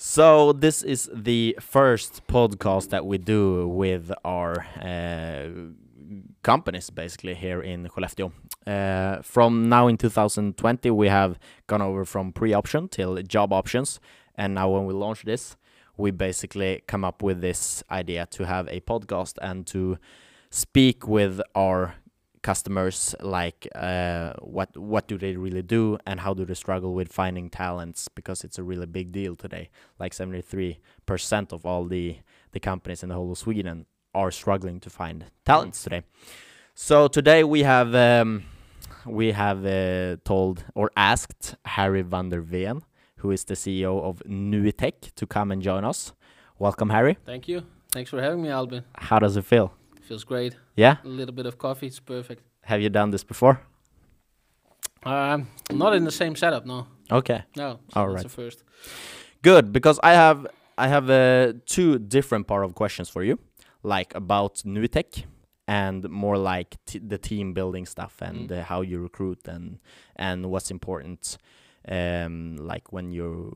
So this is the first podcast that we do with our uh, companies, basically here in Skellefteå. Uh, from now in 2020, we have gone over from pre-option till job options, and now when we launch this, we basically come up with this idea to have a podcast and to speak with our customers like uh, what what do they really do and how do they struggle with finding talents because it's a really big deal today. Like 73% of all the the companies in the whole of Sweden are struggling to find talents today. So today we have um, we have uh, told or asked Harry van der Veen who is the CEO of NUITEQ to come and join us. Welcome Harry. Thank you. Thanks for having me, Albin. how does it feel Feels great. yeah A little bit of coffee, it's perfect. have you done this before Um, not in the same setup, no. okay No. So All right. first. Good, because I have I have uh, two different part of questions for you, like about NUITEQ and more like t- the team building stuff and Mm. uh, how you recruit and and what's important, um, like when you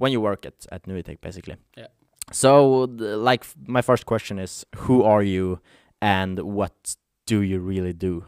when you work at at NUITEQ basically. Yeah. So, like, my first question is, who are you, and what do you really do?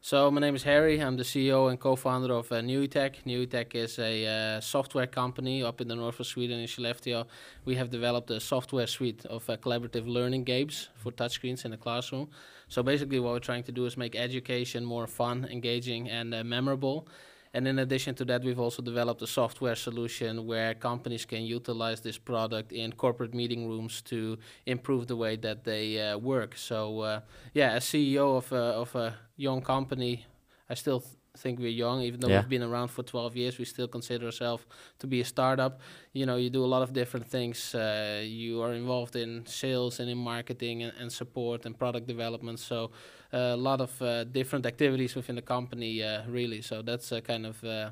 So my name is Harry. I'm the CEO and co-founder of uh, NUITEQ. NUITEQ is a uh, software company up in the north of Sweden in Skellefteå. We have developed a software suite of uh, collaborative learning games for touchscreens in the classroom. So basically, what we're trying to do is make education more fun, engaging, and uh, memorable. And in addition to that, we've also developed a software solution where companies can utilize this product in corporate meeting rooms to improve the way that they uh, work. So, uh, yeah, as CEO of a, of a young company, I still th- think we're young, even though Yeah. we've been around for 12 years. We still consider ourselves to be a startup. You know, you do a lot of different things. Uh, you are involved in sales and in marketing and, and support and product development. So, uh, a lot of uh, different activities within the company, uh, really. So that's uh, kind of. Uh,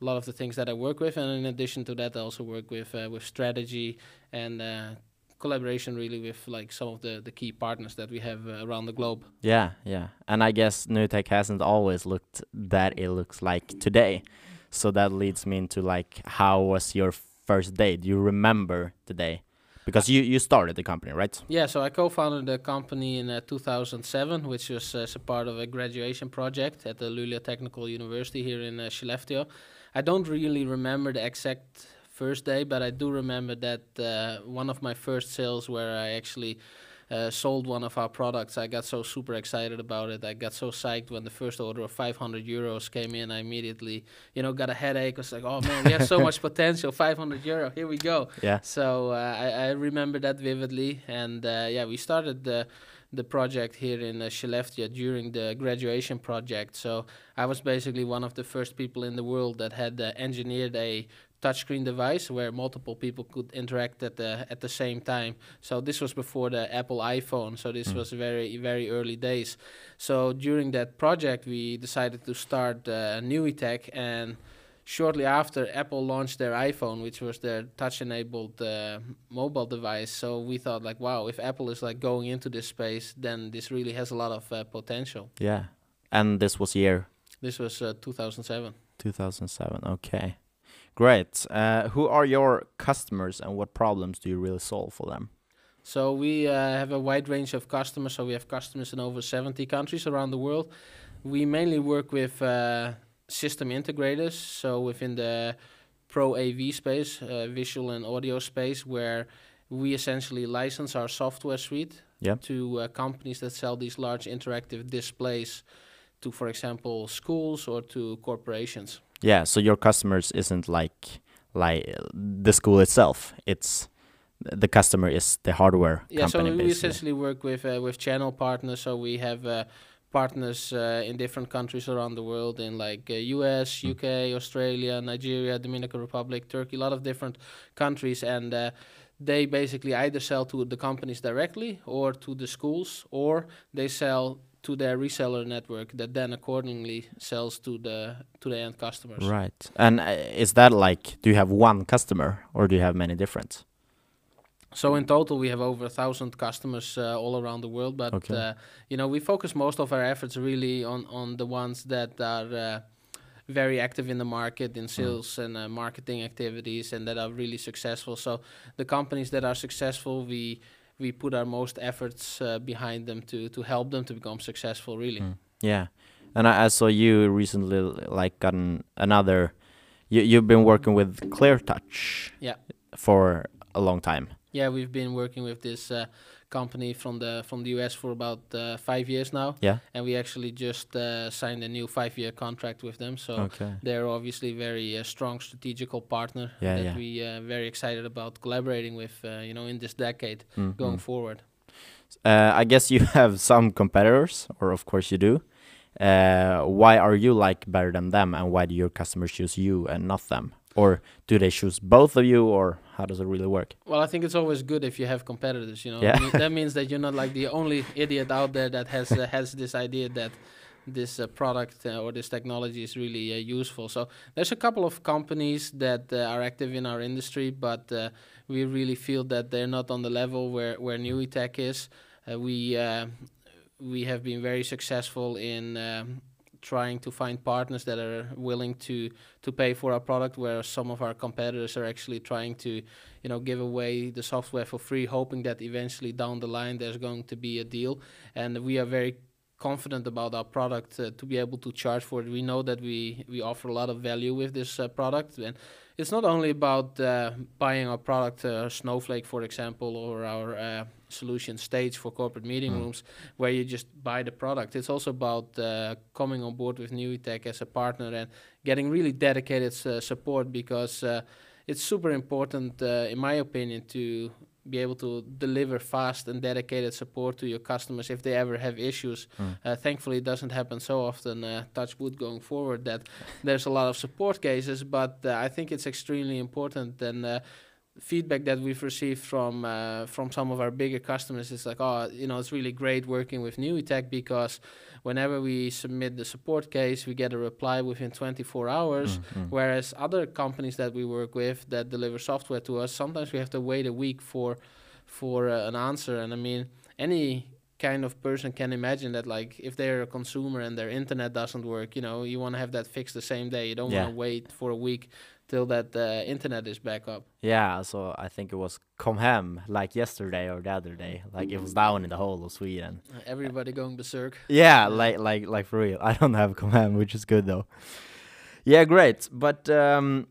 a lot of the things that I work with, and in addition to that, I also work with uh, with strategy and uh, collaboration, really, with like some of the the key partners that we have uh, around the globe. Yeah, yeah. And I guess NUITEQ hasn't always looked that it looks like today. So that leads me into like how was your first day? Do you remember the day? Because you you started the company, right? Yeah, so I co-founded the company in uh, 2007, which was uh, as a part of a graduation project at the Luleå Technical University here in uh, Skellefteå. I don't really remember the exact first day, but I do remember that uh, one of my first sales where I actually uh, sold one of our products. I got so super excited about it. I got so psyched when the first order of 500 euros came in. I immediately, you know, got a headache. I was like, oh man, we have so much potential. 500 euro, here we go. Yeah. So uh, I, I remember that vividly, and uh, yeah, we started the the project here in uh, Skellefteå during the graduation project. So I was basically one of the first people in the world that had uh, engineered a touchscreen device where multiple people could interact at the at the same time. So this was before the Apple iPhone. So this Mm. was very very early days. So during that project, we decided to start uh, NUITEQ and shortly after apple launched their iphone which was their touch enabled uh, mobile device so we thought like wow if apple is like going into this space then this really has a lot of uh, potential Yeah. And this was year this was uh, 2007 2007. Okay. Great. Uh, who are your customers and what problems do you really solve for them? so we uh, have a wide range of customers so we have customers in over 70 countries around the world we mainly work with uh, system integrators so within the pro AV space, uh, visual and audio space, where we essentially license our software suite Yeah. to uh, companies that sell these large interactive displays to, for example, schools or to corporations. Yeah. So your customers isn't like like uh, the school itself. It's the customer is the hardware Yeah, so we basically. essentially work with uh, with channel partners. So we have uh, partners uh, in different countries around the world, in like uh, U.S., Mm. UK, Australia, Nigeria, Dominican Republic, Turkey, a lot of different countries, and uh, they basically either sell to the companies directly or to the schools, or they sell to their reseller network that then accordingly sells to the to the end customers. Right. And uh, is that like, do you have one customer or do you have many different? So in total, we have over a thousand customers uh, all around the world. But Okay. uh, you know, we focus most of our efforts really on on the ones that are uh, very active in the market in sales and uh, marketing activities and that are really successful. So the companies that are successful, we we put our most efforts uh, behind them to to help them to become successful. Really. Mm. Yeah, and I, I saw you recently like gotten another. You you've been working with Clear Touch. Yeah. For a long time. Yeah, we've been working with this uh, company from the from the US for about uh, five years now. Yeah. And we actually just uh, signed a new five-year contract with them. So Okay. they're obviously very uh, strong strategical partner Yeah, that yeah. we uh, very excited about collaborating with. Uh, you know, in this decade Mm, going mm. forward. Uh, I guess you have some competitors, or of course you do. Uh, why are you like better than them, and why do your customers choose you and not them? Or do they choose both of you, or how does it really work? Well, I think it's always good if you have competitors. You know, Yeah. That means that you're not like the only idiot out there that has uh, has this idea that this uh, product uh, or this technology is really uh, useful. So there's a couple of companies that uh, are active in our industry, but uh, we really feel that they're not on the level where where NUITEQ is. Uh, we uh, we have been very successful in. Um, trying to find partners that are willing to to pay for our product where some of our competitors are actually trying to you know give away the software for free hoping that eventually down the line there's going to be a deal. And we are very confident about our product uh, to be able to charge for it. We know that we we offer a lot of value with this uh, product. And it's not only about uh, buying our product uh, snowflake for example or our uh, solution stage for corporate meeting Mm. rooms where you just buy the product it's also about uh, coming on board with NUITEQ as a partner and getting really dedicated uh, support because uh, it's super important, uh, in my opinion, to be able to deliver fast and dedicated support to your customers if they ever have issues. Mm. Uh, thankfully, it doesn't happen so often. Uh, touch wood going forward that there's a lot of support cases, but uh, I think it's extremely important and. Feedback that we've received from uh, from some of our bigger customers is like oh you know it's really great working with NUITEQ because whenever we submit the support case we get a reply within 24 hours Mm, mm. Whereas other companies that we work with that deliver software to us, sometimes we have to wait a week for for uh, an answer. And I mean, any kind of person can imagine that, like, if they're a consumer and their internet doesn't work, you know, you want to have that fixed the same day. You don't Yeah. want to wait for a week till that uh, internet is back up. Yeah, so I think it was come Com Hem like yesterday or the other day. Like it was down in the whole of Sweden. Uh, everybody going berserk. Yeah, Yeah. like like like for real. I don't have Com Hem, which is good though. Yeah, great. But um,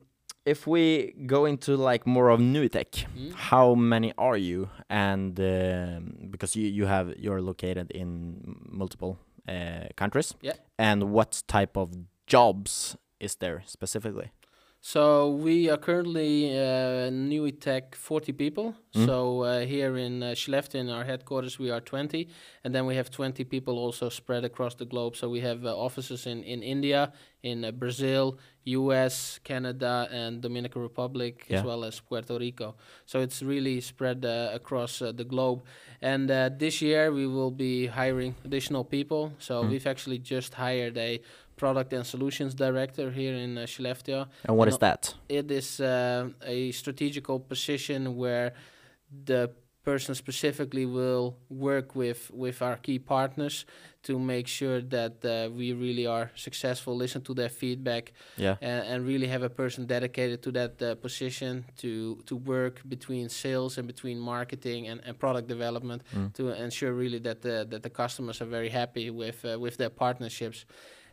if we go into like more of NUITEQ, Mm. how many are you? And um, because you you have you're located in multiple uh, countries. Yeah. And what type of jobs is there specifically? So we are currently uh, NUITEQ 40 people. Mm. So uh, here in uh, in our headquarters, we are 20, and then we have 20 people also spread across the globe. So we have uh, offices in in India, in uh, Brazil, U.S., Canada, and Dominican Republic, Yeah. as well as Puerto Rico. So it's really spread uh, across uh, the globe. And uh, this year we will be hiring additional people. So Mm. we've actually just hired a product and solutions director here in uh, Skellefteå And what And is that? it is uh, a strategical position where the person specifically will work with with our key partners to make sure that uh, we really are successful listen to their feedback Yeah. and, and really have a person dedicated to that uh, position to to work between sales and between marketing and, and product development Mm. to ensure really that the that the customers are very happy with uh, with their partnerships.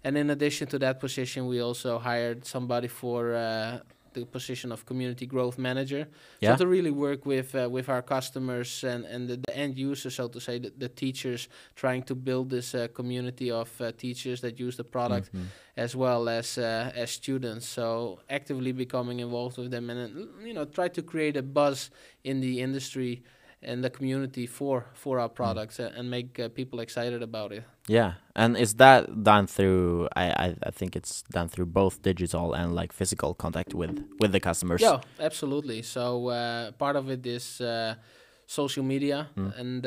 And in addition to that position, we also hired somebody for uh, the position of community growth manager. Yeah. So to really work with uh, with our customers and and the, the end users, so to say, the, the teachers, trying to build this uh, community of uh, teachers that use the product Mhm. as well as uh, as students. So actively becoming involved with them and you know try to create a buzz in the industry and the community for for our products uh, and make uh, people excited about it. Yeah, and is that done through? I, I I think it's done through both digital and like physical contact with with the customers. Yeah, absolutely. So uh, part of it is uh, social media Mm. and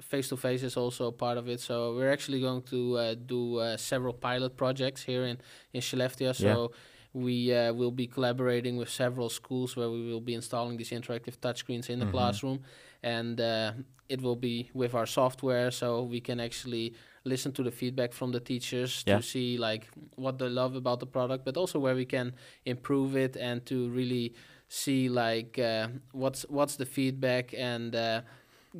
face to face is also part of it. So we're actually going to uh, do uh, several pilot projects here in in Skellefteå. So. Yeah. We uh, will be collaborating with several schools where we will be installing these interactive touchscreens in the Mhm. classroom, and uh, it will be with our software, so we can actually listen to the feedback from the teachers Yeah. to see like what they love about the product, but also where we can improve it and to really see like uh, what's what's the feedback and uh,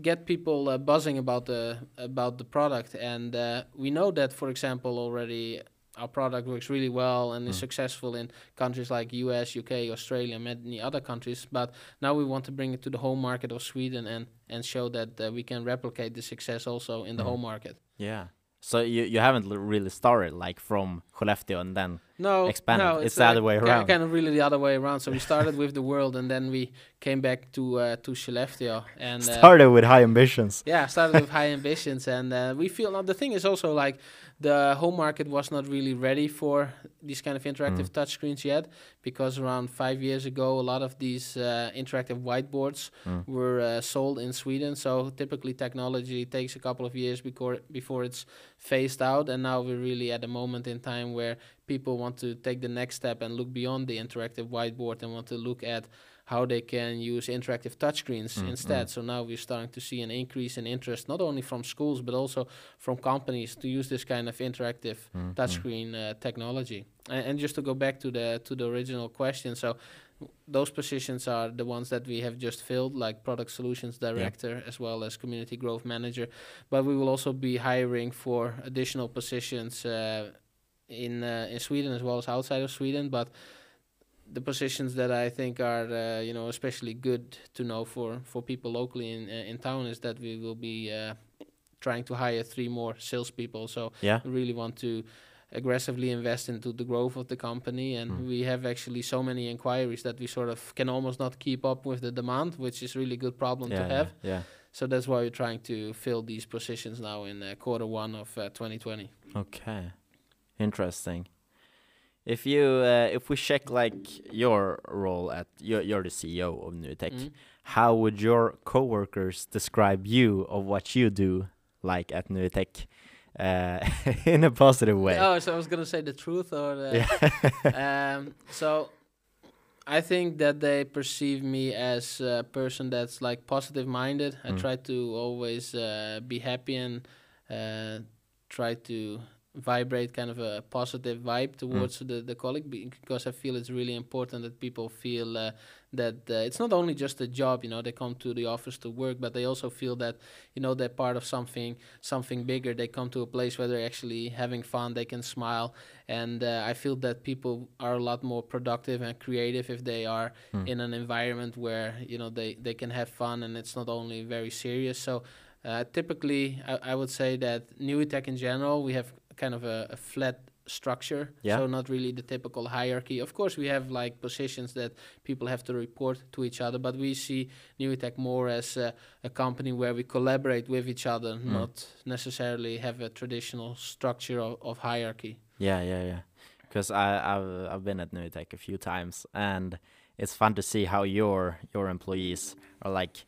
get people uh, buzzing about the about the product. And uh, we know that, for example, already our product works really well and is Mm. successful in countries like US, UK, Australia, many other countries. But now we want to bring it to the home market of Sweden and and show that uh, we can replicate the success also in the Mm. home market. Yeah. So you you haven't l- really started like from Skellefteå and then No, Expand no, it. It's the other way ki- around. Kind of really the other way around. So we started with the world, and then we came back to uh, to Skellefteå, and uh, started with high ambitions. yeah, started with high ambitions, and uh, we feel now the thing is also like the home market was not really ready for these kind of interactive Mm. touchscreens yet, because around five years ago, a lot of these uh, interactive whiteboards Mm. were uh, sold in Sweden. So typically, technology takes a couple of years before before it's phased out, and now we're really at a moment in time where people want to take the next step and look beyond the interactive whiteboard and want to look at how they can use interactive touchscreens Mm, instead. mm. So now we're starting to see an increase in interest, not only from schools but also from companies to use this kind of interactive Mm, mm. touchscreen uh, technology. And, and just to go back to the to the original question, so those positions are the ones that we have just filled, like product solutions director as well as community growth manager. But we will also be hiring for additional positions uh, in uh, in Sweden as well as outside of Sweden. But the positions that I think are uh, you know especially good to know for for people locally in uh, in town is that we will be uh, trying to hire three more salespeople. So Yeah. we really want to aggressively invest into the growth of the company and Mm. we have actually so many inquiries that we sort of can almost not keep up with the demand which is really good problem yeah, to have Yeah. yeah. so that's why we're trying to fill these positions now in uh, quarter one of uh, 2020 Okay. Interesting. If you uh, if we check like your role at you're, you're the CEO of NUITEQ, Mhm. how would your coworkers describe you of what you do like at NUITEQ uh, in a positive way? oh so i was gonna say the truth or the, yeah. um, so I think that they perceive me as a person that's like positive minded. I Mm. try to always uh, be happy and uh, try to vibrate kind of a positive vibe towards the, the colleague because I feel it's really important that people feel uh, that uh, it's not only just a job, you know, they come to the office to work, but they also feel that, you know, they're part of something something bigger. They come to a place where they're actually having fun, they can smile, and uh, I feel that people are a lot more productive and creative if they are Mm. in an environment where you know they they can have fun and it's not only very serious. So uh, typically, I, I would say that NUITEQ in general we have kind of a, a flat structure Yeah. so not really the typical hierarchy of course we have like positions that people have to report to each other but we see NUITEQ more as a, a company where we collaborate with each other Mm. not necessarily have a traditional structure of, of hierarchy Yeah, yeah, yeah. Because I I've I've been at NUITEQ a few times, and it's fun to see how your your employees are like.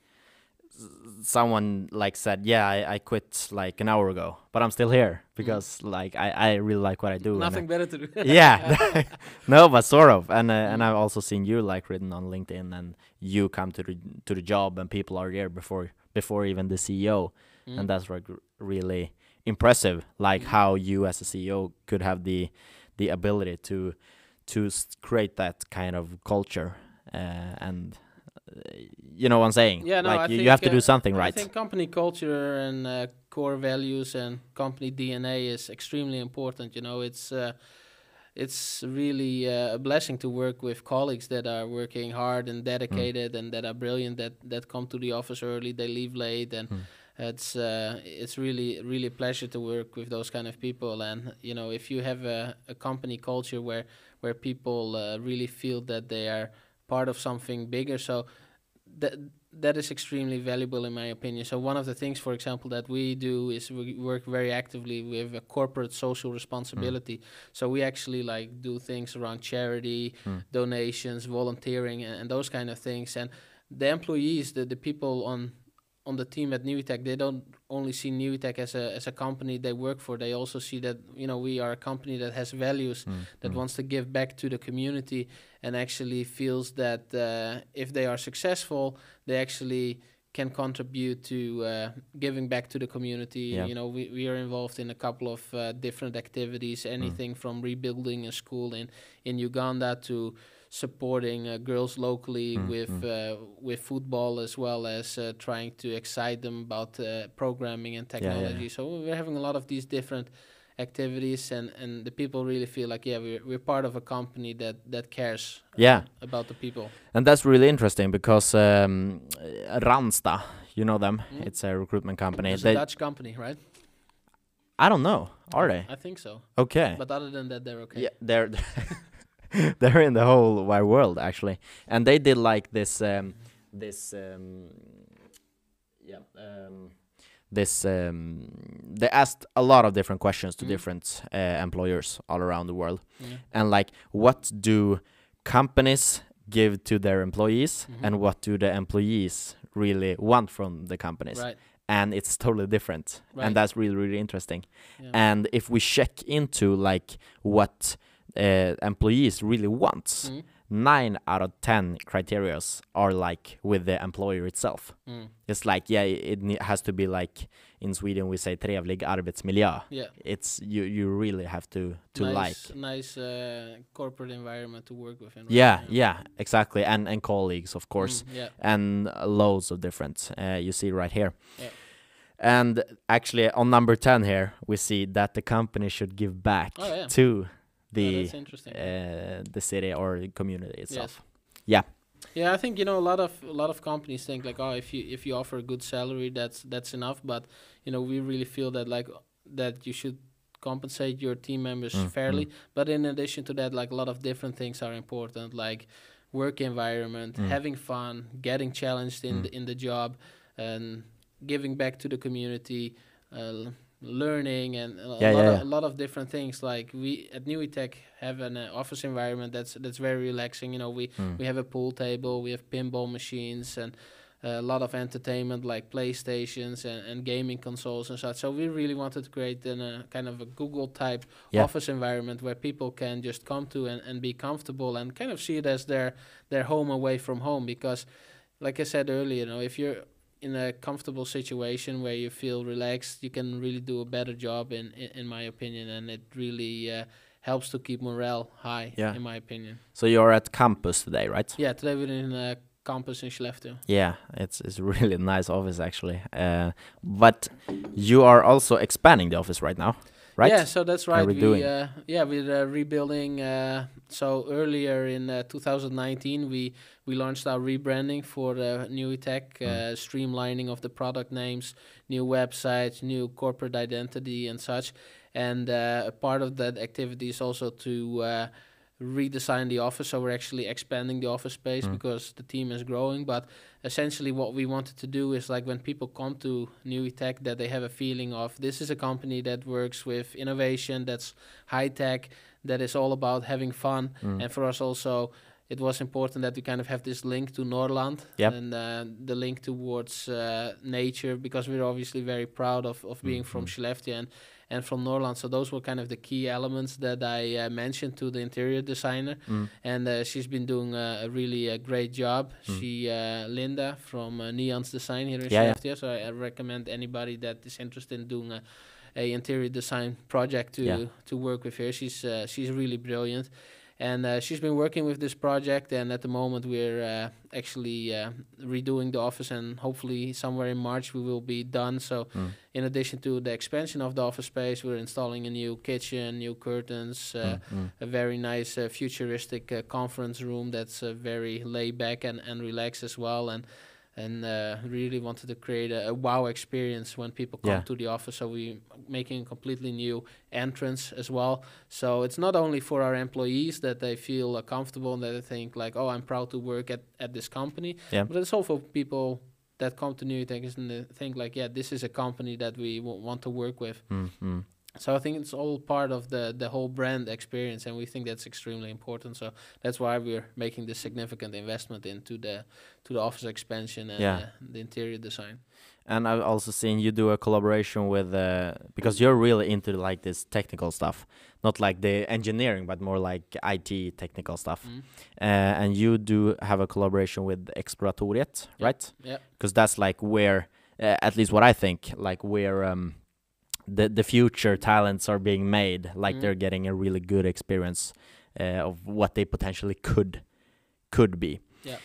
Someone like said, "Yeah, I, I quit like an hour ago, but I'm still here because like I, I really like what I do." nothing better to do. Yeah, no, but sort of, and uh, and I've also seen you like written on LinkedIn, and you come to the to the job, and people are there before before even the CEO, Mm. and that's like really impressive like how you as a ceo could have the the ability to to create that kind of culture uh, and you know what i'm saying Yeah, no, like I you, you have to do uh, something I right think company culture and uh, core values and company DNA is extremely important. You know, it's uh, it's really uh, a blessing to work with colleagues that are working hard and dedicated and that are brilliant. That that come to the office early, they leave late, and Mm. it's uh, it's really really a pleasure to work with those kind of people. And you know, if you have a, a company culture where where people uh, really feel that they are part of something bigger, so that that is extremely valuable in my opinion. So one of the things, for example, that we do is we work very actively with a corporate social responsibility. So we actually like do things around charity, Mm. donations, volunteering, and, and those kind of things. And the employees, the, the people on on the team at NUITEQ, they don't only see NUITEQ as a as a company they work for. They also see that you know we are a company that has values Mm, that mm. wants to give back to the community and actually feels that uh, if they are successful, they actually can contribute to uh, giving back to the community. Yeah. You know, we, we are involved in a couple of uh, different activities, Mm. anything from rebuilding a school in, in Uganda to supporting uh, girls locally Mm, with mm. uh, with football as well as uh, trying to excite them about uh, programming and Yeah, yeah, yeah. technology. So we're having a lot of these different activities and, and the people really feel like yeah we're, we're part of a company that that cares Yeah. about the people And that's really interesting because um, uh, Randstad, you know them. Mm. It's a recruitment company. it's They, a Dutch company right I don't know. Are they? I think so Okay. but other than that they're okay Yeah, they're they're in the whole wide world actually, and they did like this um, this um, yeah um, this um, they asked a lot of different questions to Mm. different uh, employers all around the world, Yeah. and like what do companies give to their employees, Mhm. and what do the employees really want from the companies, right and it's totally different, Right. and that's really really interesting. yeah. And if we check into like what uh, employees really wants, Mm, nine out of ten criterias are like with the employer itself. mm. It's like yeah, it ne- has to be like in Sweden we say trevlig arbetsmiljö. yeah It's you you really have to to nice, like. nice uh, corporate environment to work with right? Yeah, yeah, exactly, and and colleagues of course, Mm, yeah and loads of different. Uh, you see right here. Yeah. And actually, on number ten here, we see that the company should give back Oh, yeah. to the uh, the city or the community itself. Yes. Yeah. Yeah, I think you know a lot of a lot of companies think like, oh, if you if you offer a good salary, that's that's enough. But you know, we really feel that like that you should compensate your team members Mm, fairly. But in addition to that, like a lot of different things are important, like work environment, Mm. having fun, getting challenged in Mm. the in the job, and giving back to the community. Uh, learning and a, Yeah, lot yeah, of, a lot of different things like we at NUITEQ have an uh, office environment that's that's very relaxing you know we Mm. we have a pool table, we have pinball machines, and uh, a lot of entertainment like PlayStations and, and gaming consoles and such. So we really wanted to create an, a kind of a Google type Yeah. office environment where people can just come to and, and be comfortable and kind of see it as their their home away from home. Because, like I said earlier, you know, if you're in a comfortable situation where you feel relaxed, you can really do a better job, in in, in my opinion, and it really. Uh, helps to keep morale high Yeah. in my opinion So you're at campus today, right? yeah, today we're in a campus in Skellefteå. Yeah, it's it's really nice office actually. Uh, but you are also expanding the office right now, right? Yeah, so that's right. we? Uh, yeah, we're uh, rebuilding. Uh, so earlier in uh, 2019, we we launched our rebranding for uh, NUITEQ, uh, Mm. streamlining of the product names, new websites, new corporate identity, and such. And uh, a part of that activity is also to uh, redesign the office. So we're actually expanding the office space Mm. because the team is growing. But essentially, what we wanted to do is like when people come to NUITEQ that they have a feeling of this is a company that works with innovation, that's high tech, that is all about having fun. Mm. And for us also, it was important that we kind of have this link to Norrland Yep. and uh, the link towards uh, nature because we're obviously very proud of, of being from Mhm. Skellefteå and, and from Norrland. So those were kind of the key elements that I uh, mentioned to the interior designer Mm. and uh, she's been doing a really uh, great job. Mm. She, uh, Linda from uh, Neon's Design here in Yeah, yeah. So I, I recommend anybody that is interested in doing a, a interior design project to Yeah. to work with her. She's uh, she's really brilliant. And uh, she's been working with this project, and at the moment we're uh, actually uh, redoing the office, and hopefully somewhere in March we will be done. So, Mm. in addition to the expansion of the office space, we're installing a new kitchen, new curtains, uh, Mm, mm. a very nice uh, futuristic uh, conference room that's uh, very laid back and, and relaxed as well and and uh, really wanted to create a, a wow experience when people come Yeah. to the office so we making a completely new entrance as well so it's not only for our employees that they feel uh, comfortable and that they think like oh i'm proud to work at, at this company Yeah. but it's also for people that come to new things and they think like yeah this is a company that we w- want to work with Mm, mm. So I think it's all part of the the whole brand experience, and we think that's extremely important. So that's why we're making this significant investment into the to the office expansion and Yeah. uh, the interior design. And I've also seen you do a collaboration with uh, because you're really into like this technical stuff, not like the engineering, but more like IT technical stuff. Mm. Uh, and you do have a collaboration with Exploratoriet, Yeah. right? Yeah. Because that's like where, uh, at least what I think, like where um, the the future talents are being made. Like Mm. they're getting a really good experience uh, of what they potentially could could be. Yeah.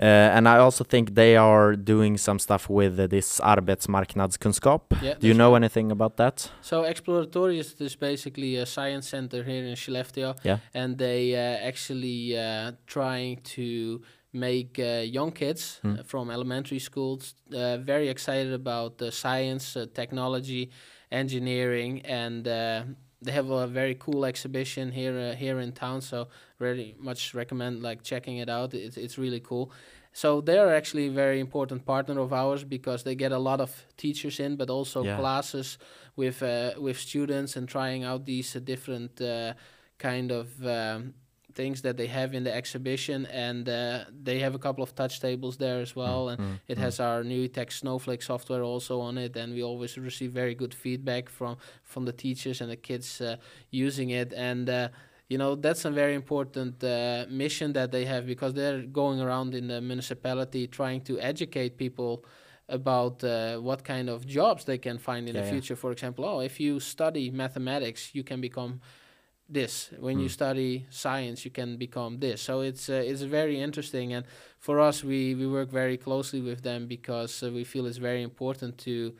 Uh, and I also think they are doing some stuff with uh, this arbetsmarknadskunskap. Yeah, Do you know right. anything about that? So Exploratoriet is basically a science center here in Skellefteå, Yeah. and they uh, actually uh, trying to make uh, young kids uh, from elementary schools uh, very excited about uh, science, uh, technology, engineering, and uh, they have a very cool exhibition here uh, here in town. So really much recommend like checking it out. It's it's really cool. So they are actually a very important partner of ours because they get a lot of teachers in, but also Yeah. classes with uh, with students and trying out these uh, different uh, kind of um, things that they have in the exhibition. And uh, they have a couple of touch tables there as well. And Mm, it mm. has our NUITEQ Snowflake software also on it, and we always receive very good feedback from from the teachers and the kids uh, using it. And uh, you know that's a very important uh, mission that they have because they're going around in the municipality trying to educate people about uh, what kind of jobs they can find in Yeah, the yeah. future. For example, oh, if you study mathematics, you can become this. When you Mm. study science, you can become this. So it's uh, it's very interesting, and for us, we we work very closely with them because uh, we feel it's very important to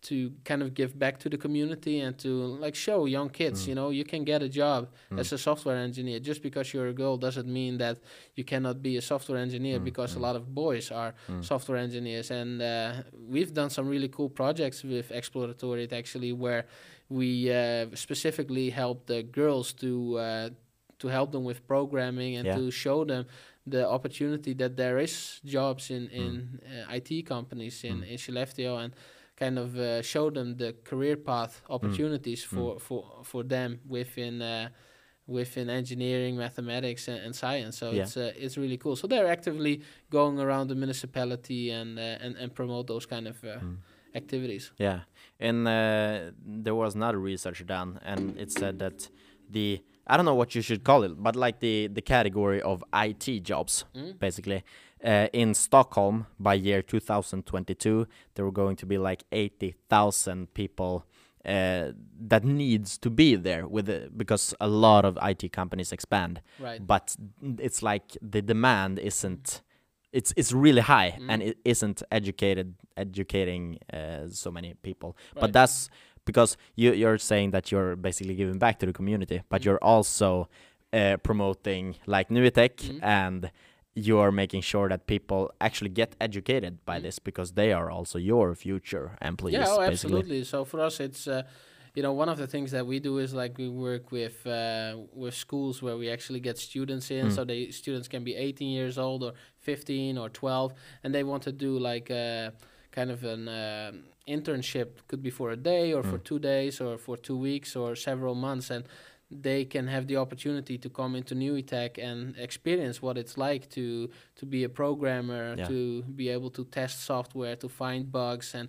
to kind of give back to the community and to like show young kids, Mm. you know, you can get a job Mm. as a software engineer. Just because you're a girl doesn't mean that you cannot be a software engineer Mm, because mm. a lot of boys are Mm. software engineers. And uh, we've done some really cool projects with Exploratoriet actually, where we uh, specifically help the girls to uh, to help them with programming and Yeah. to show them the opportunity that there is jobs in in uh, IT companies in Mm. in Skellefteå and kind of uh, show them the career path opportunities Mm. for for for them within uh, within engineering, mathematics, and, and science. So Yeah. it's uh, it's really cool. So they're actively going around the municipality and uh, and and promote those kind of uh, Mm. Activities. Yeah, and uh, there was another research done, and it said that the I don't know what you should call it, but like the the category of IT jobs, Mm. basically, uh, in Stockholm by year 2022, there were going to be like 80,000 people. Uh, that needs to be there with the, because a lot of IT companies expand, Right. but it's like the demand isn't it's it's really high and Mm. it isn't educated educating uh, so many people but that's because you you're saying that you're basically giving back to the community but Mm. you're also uh, promoting like NUITEQ Mm. and you're making sure that people actually get educated by this because they are also your future employees yeah, oh, absolutely. So for us, it's uh, you know one of the things that we do is like we work with uh, with schools where we actually get students in. Mm. So they students can be 18 years old or 15 or 12, and they want to do like a kind of an um internship. Could be for a day or for Mm. two days or for two weeks or several months, and they can have the opportunity to come into NUITEQ and experience what it's like to to be a programmer, Yeah. to be able to test software, to find bugs, and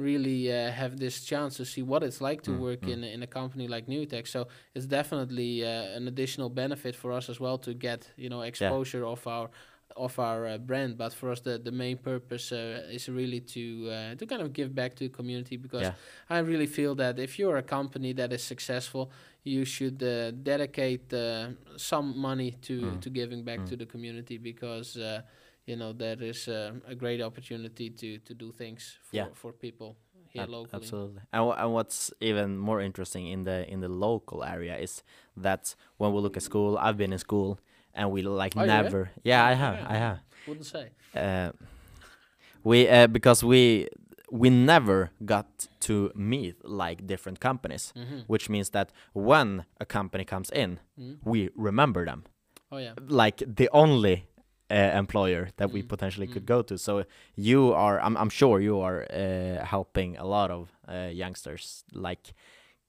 really uh, have this chance to see what it's like to Mm, work mm. in in a company like NUITEQ. So it's definitely uh, an additional benefit for us as well to get you know exposure of our of our uh, brand. But for us, the the main purpose uh, is really to uh, to kind of give back to the community because Yeah. I really feel that if you're a company that is successful, you should uh, dedicate uh, some money to Mm. to giving back Mm. to the community because. You know there is uh, a great opportunity to to do things for Yeah. for people here Ab- locally. Absolutely. And, and what's even more interesting in the in the local area is that when we look at school, I've been in school and we like Oh, never. Yeah, I have. Yeah. I have. Wouldn't say. Uh, we uh, because we we never got to meet like different companies, hmm which means that when a company comes in, hmm we remember them Oh yeah. like the only uh, employer that we Mm, potentially could mm. go to. So you are, I'm, I'm sure you are uh, helping a lot of uh, youngsters like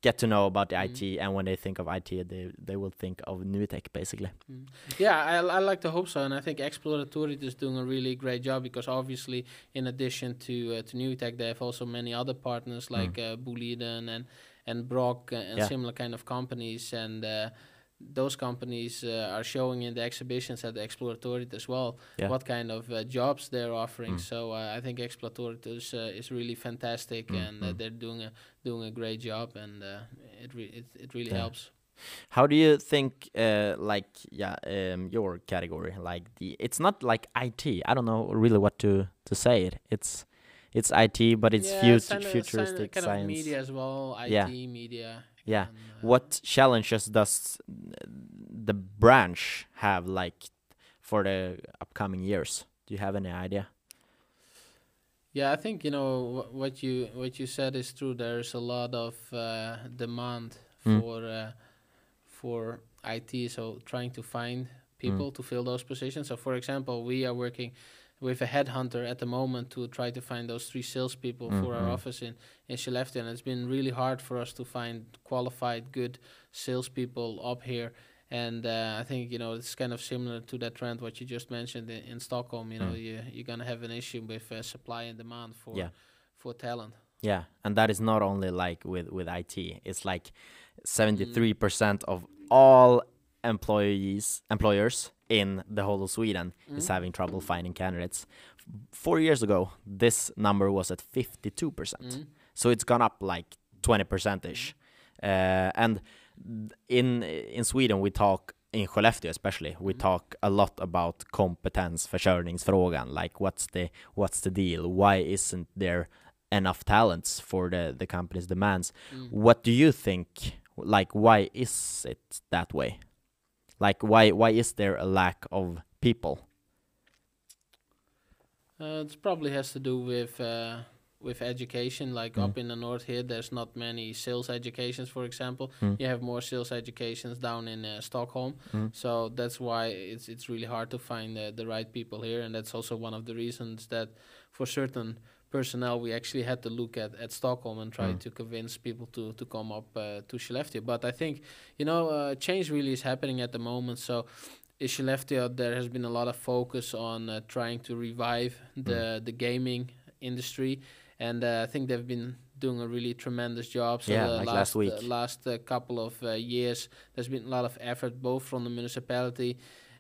get to know about the Mm. IT, and when they think of IT, they they will think of NUITEQ basically. Mm. Yeah, I, I like to hope so, and I think Exploratoriet is doing a really great job because obviously, in addition to uh, to NUITEQ, they have also many other partners like uh, Boliden and and Brokk uh, and Yeah. similar kind of companies, and uh, those companies uh, are showing in the exhibitions at the Exploratoriet as well Yeah. what kind of uh, jobs they're offering. Mm. So uh, I think Exploratoriet is uh, is really fantastic, Mm, and uh, mm. they're doing a doing a great job, and uh, it re- it, it really Yeah. helps. How do you think, uh, like, yeah, um, your category, like the, it's not like IT. I don't know really what to to say it. It's it's IT, but it's yeah, fut- futuristic kind science. of media as well. IT Yeah. media. Yeah. and, uh, What challenges does the branch have, like, for the upcoming years? Do you have any idea? Yeah, I think you know wh- what you what you said is true. There's a lot of uh, demand Mm. for uh, for IT, so trying to find people Mm. to fill those positions. So, for example, we are working with a headhunter at the moment to try to find those three salespeople for our Mhm. office in in Skellefteå, and it's been really hard for us to find qualified, good salespeople up here. And uh, I think you know it's kind of similar to that trend what you just mentioned in, in Stockholm. You know, Mm. you you're gonna have an issue with uh, supply and demand for Yeah. for talent. Yeah, and that is not only like with with IT. It's like seventy three percent of all employees employers in the whole of Sweden is Mm. having trouble finding candidates. Four years ago, this number was at fifty two percent. Mm. So it's gone up like twenty percent ish. Uh, and in in Sweden, we talk in Skellefteå especially, we Mhm. talk a lot about kompetensförsörjningsfrågan. Like what's the what's the deal? Why isn't there enough talents for the the company's demands? Mm. What do you think? Like why is it that way? Like why why is there a lack of people? Uh, it probably has to do with uh, with education. Like Mm. up in the north here, there's not many sales educations, for example. Mm. You have more sales educations down in uh, Stockholm, Mm. so that's why it's it's really hard to find uh, the right people here, and that's also one of the reasons that for certain personnel we actually had to look at, at Stockholm and try Mm. to convince people to to come up uh, to Skellefteå. But I think you know uh, change really is happening at the moment, so. In Skellefteå, there has been a lot of focus on uh, trying to revive the the gaming industry, and uh, I think they've been doing a really tremendous job. So Yeah, the like last last week. uh, last uh, couple of uh, years, there's been a lot of effort both from the municipality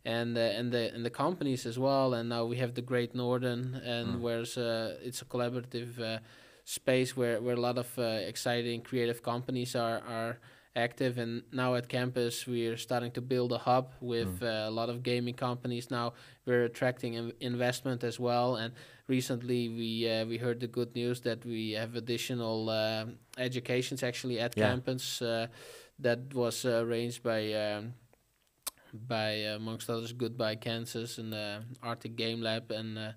and uh, and the and the companies as well. And now we have the Great Northern, and Mm. where's uh, it's a collaborative uh, space where where a lot of uh, exciting creative companies are are active and now at campus we're starting to build a hub with Mm. uh, a lot of gaming companies now we're attracting in- investment as well and recently we uh, we heard the good news that we have additional uh, educations actually at Yeah. campus uh, that was uh, arranged by um, by uh, amongst others Goodbye Kansas and uh, Arctic Game Lab and uh,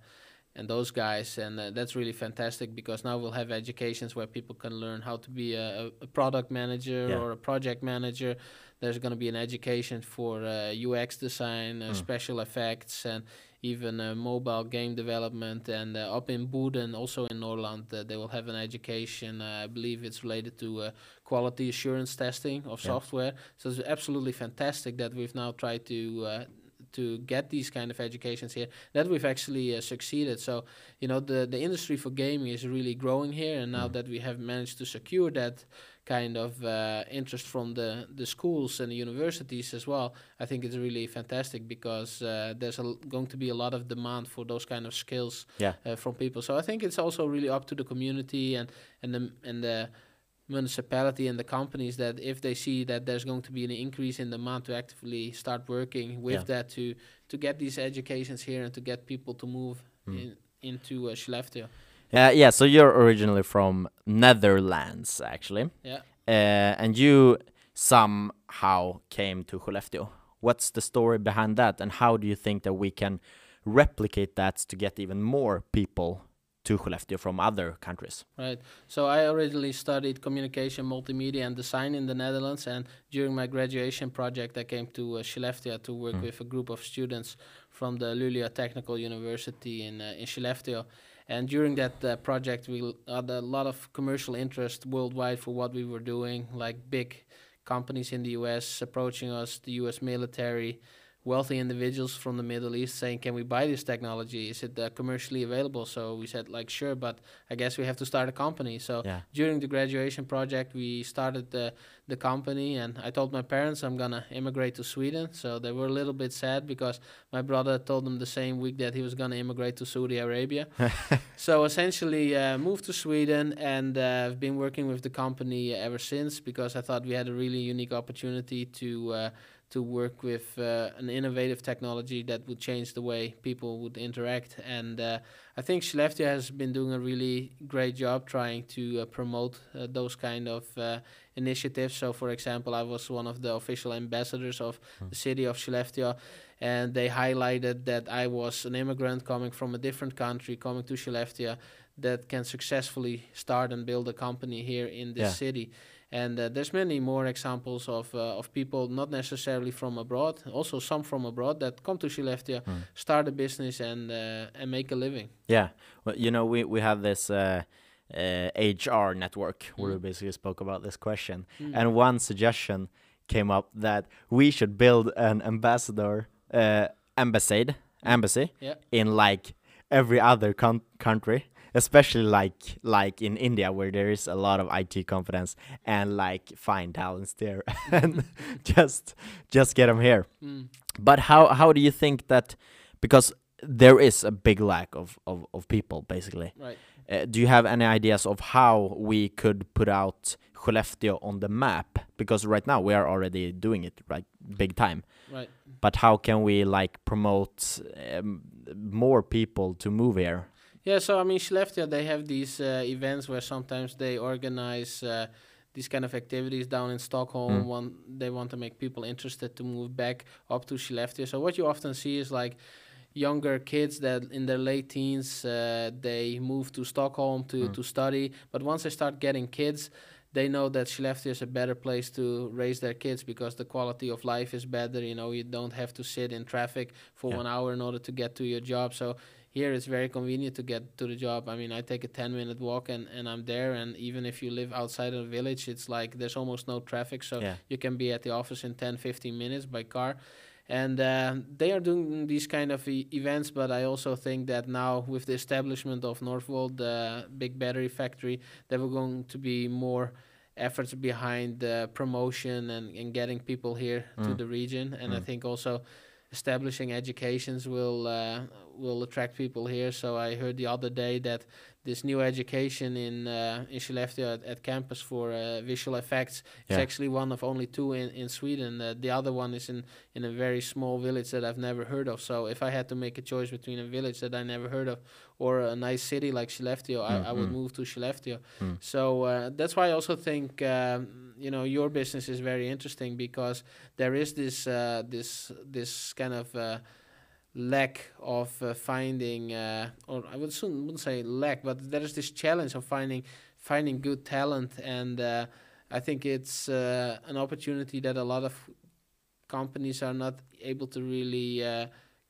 and those guys and uh, that's really fantastic because now we'll have educations where people can learn how to be a, a- a product manager Yeah. or a project manager there's going to be an education for uh, UX design uh, Mm. special effects and even uh, mobile game development and uh, up in Boden also in Norrland uh, they will have an education uh, I believe it's related to uh, quality assurance testing of Yeah. software so it's absolutely fantastic that we've now tried to uh, to get these kind of educations here that we've actually uh, succeeded so you know the the industry for gaming is really growing here and now Mm. that we have managed to secure that kind of uh, interest from the the schools and the universities as well i think it's really fantastic because uh, there's a l going to be a lot of demand for those kind of skills Yeah. uh, from people so i think it's also really up to the community and and the and the municipality and the companies that if they see that there's going to be an increase in demand to actively start working with Yeah. that to to get these educations here and to get people to move Mm. in, into uh, Skellefteå. Uh, yeah, so you're originally from Netherlands, actually, Yeah. uh, and you somehow came to Skellefteå. What's the story behind that, and how do you think that we can replicate that to get even more people to Skellefteå from other countries? Right. So I originally studied communication, multimedia, and design in the Netherlands. And during my graduation project, I came to uh, Skellefteå to work Mm. with a group of students from the Luleå Technical University in uh, in Skellefteå. And during that uh, project, we had a lot of commercial interest worldwide for what we were doing, like big companies in the US approaching us, the US military, wealthy individuals from the Middle East saying, "Can we buy this technology? Is it uh, commercially available?" So we said, like, sure, but I guess we have to start a company. So Yeah. during the graduation project, we started the the company, and I told my parents I'm gonna immigrate to Sweden. So they were a little bit sad because my brother told them the same week that he was gonna immigrate to Saudi Arabia. so essentially, uh, moved to Sweden, and uh, I've been working with the company ever since because I thought we had a really unique opportunity to. Uh, to work with uh, an innovative technology that would change the way people would interact. And uh, I think Skellefteå has been doing a really great job trying to uh, promote uh, those kind of uh, initiatives. So, for example, I was one of the official ambassadors of the city of Skellefteå, and they highlighted that I was an immigrant coming from a different country, coming to Skellefteå, that can successfully start and build a company here in this Yeah. city. And uh, there's many more examples of uh, of people not necessarily from abroad, also some from abroad that come to Skellefteå, Mm. start a business and uh, and make a living. Yeah, well, you know, we we have this uh, uh, HR network where we Mm. basically spoke about this question, Mm. and one suggestion came up that we should build an ambassador uh, embassy embassy Yeah. in like every other country, especially like like in India where there is a lot of IT confidence and like fine talents there, and just just get them here. Mm. But how how do you think that because there is a big lack of of, of people basically. Right. Uh, do you have any ideas of how we could put out Skellefteå on the map? Because right now we are already doing it right big time. Right. But how can we like promote um, more people to move here? Yeah, so I mean, Skellefteå, they have these uh, events where sometimes they organize uh, these kind of activities down in Stockholm. Mm. One, they want to make people interested to move back up to Skellefteå. So what you often see is like younger kids that in their late teens uh, they move to Stockholm to, Mm. to study, but once they start getting kids. They know that Skellefteå is a better place to raise their kids because the quality of life is better. You know, you don't have to sit in traffic for Yeah. one hour in order to get to your job. So here it's very convenient to get to the job. I mean, I take a 10 minute walk and, and I'm there. And even if you live outside of the village, it's like there's almost no traffic. So Yeah. you can be at the office in 10, 15 minutes by car. And uh, they are doing these kind of e- events, but I also think that now with the establishment of Northvolt, the big battery factory, there were going to be more efforts behind the promotion and, and getting people here to Mm. the region. And I Mm. think also establishing educations will uh, will attract people here. So I heard the other day that this new education in uh, in Skellefteå at, at campus for uh, visual effects is actually one of only two in in Sweden. Uh, the other one is in in a very small village that I've never heard of. So if I had to make a choice between a village that I never heard of or a nice city like Skellefteå, I, I would Mhm. move to Skellefteå. Mm. So uh, that's why I also think um, you know your business is very interesting because there is this uh, this this kind of uh, lack of uh, finding, uh, or I would soon wouldn't say lack, but there is this challenge of finding finding good talent, and uh, I think it's uh, an opportunity that a lot of companies are not able to really.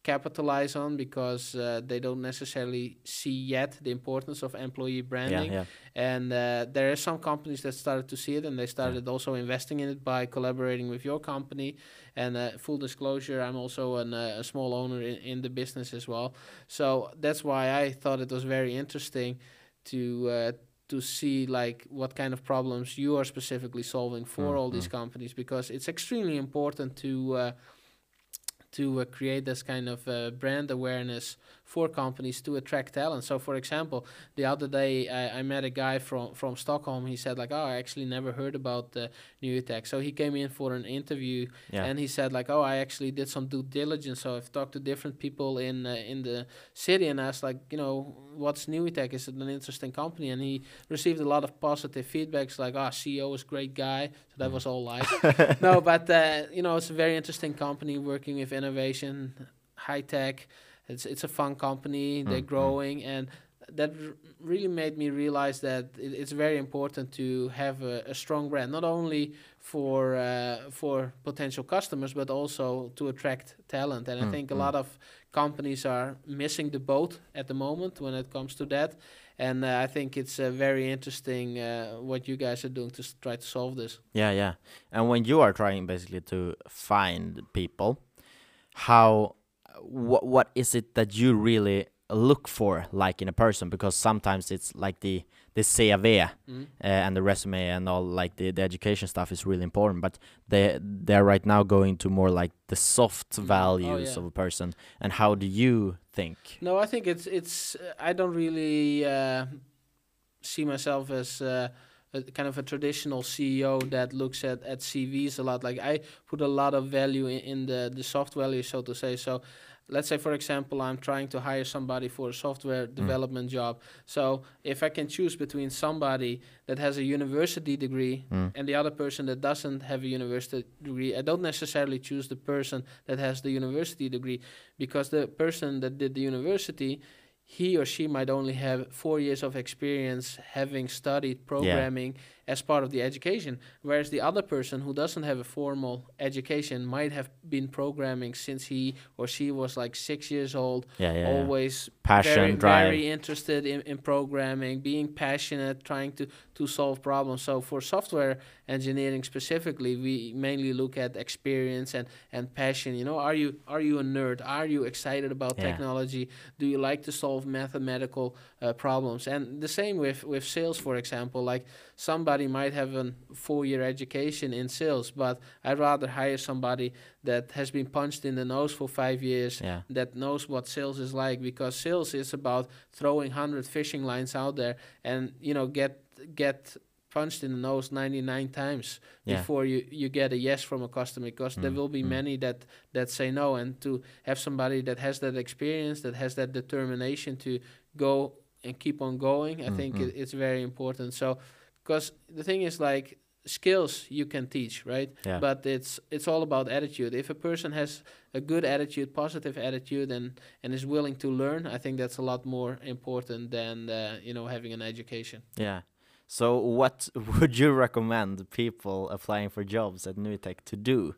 Capitalize on because uh, they don't necessarily see yet the importance of employee branding. Yeah, yeah, and uh, there are some companies that started to see it and they started also investing in it by collaborating with your company. And uh, full disclosure i'm also an, uh, a small owner in, in the business as well. So that's why i thought it was very interesting to uh, to see like what kind of problems you are specifically solving for all these Mhm. companies because it's extremely important to uh, to uh, create this kind of uh, brand awareness for companies to attract talent. So, for example, the other day I, I met a guy from from Stockholm. He said like, "Oh, I actually never heard about uh, NUITEQ." So he came in for an interview yeah. and he said like, "Oh, I actually did some due diligence. So I've talked to different people in uh, in the city and asked like, you know, what's NUITEQ? Is it an interesting company?" And he received a lot of positive feedbacks like, "Ah, CEO is a great guy." So that was all lies. no, but uh, you know, it's a very interesting company working with innovation, high tech. It's it's a fun company. They're Mm, mm. growing and. that r- really made me realize that it, it's very important to have a, a strong brand, not only for uh, for potential customers, but also to attract talent. And I Mm, think a mm. lot of companies are missing the boat at the moment when it comes to that. And uh, I think it's uh, very interesting uh, what you guys are doing to s- try to solve this. Yeah, yeah. And when you are trying basically to find people, how what what is it that you really look for like in a person because sometimes it's like the the CV Mm. uh, and the resume and all like the, the education stuff is really important but they they're right now going to more like the soft Mm. Oh, values yeah. of a person and how do you think No, I think it's it's. I don't really uh, see myself as uh, a kind of a traditional CEO that looks at, at CVs a lot. Like I put a lot of value in, in the the soft value, so to say. So. Let's say, for example, I'm trying to hire somebody for a software development job. So, if I can choose between somebody that has a university degree Mm. and the other person that doesn't have a university degree, I don't necessarily choose the person that has the university degree because the person that did the university he or she might only have four years of experience having studied programming as part of the education whereas the other person who doesn't have a formal education might have been programming since he or she was like six years old yeah yeah, yeah. always passion very, drive very interested in, in programming, being passionate, trying to, to solve problems. So for software engineering specifically, we mainly look at experience and, and passion. You know, are you are you a nerd? Are you excited about Yeah. technology? Do you like to solve mathematical uh, problems? And the same with with sales, for example. Like somebody might have a four year education in sales, but I'd rather hire somebody that has been punched in the nose for five years yeah that knows what sales is like because sales is about throwing 100 fishing lines out there and you know get get punched in the nose 99 times Yeah. before you you get a yes from a customer because there Mm, will be mm. many that that say no and to have somebody that has that experience that has that determination to go and keep on going i Mm, think mm. it, it's very important so because the thing is like skills you can teach right? Yeah. But it's it's all about attitude. If a person has a good attitude positive attitude and and is willing to learn i think that's a lot more important than uh, you know having an education. Yeah. So, what would you recommend people applying for jobs at NUITEQ to do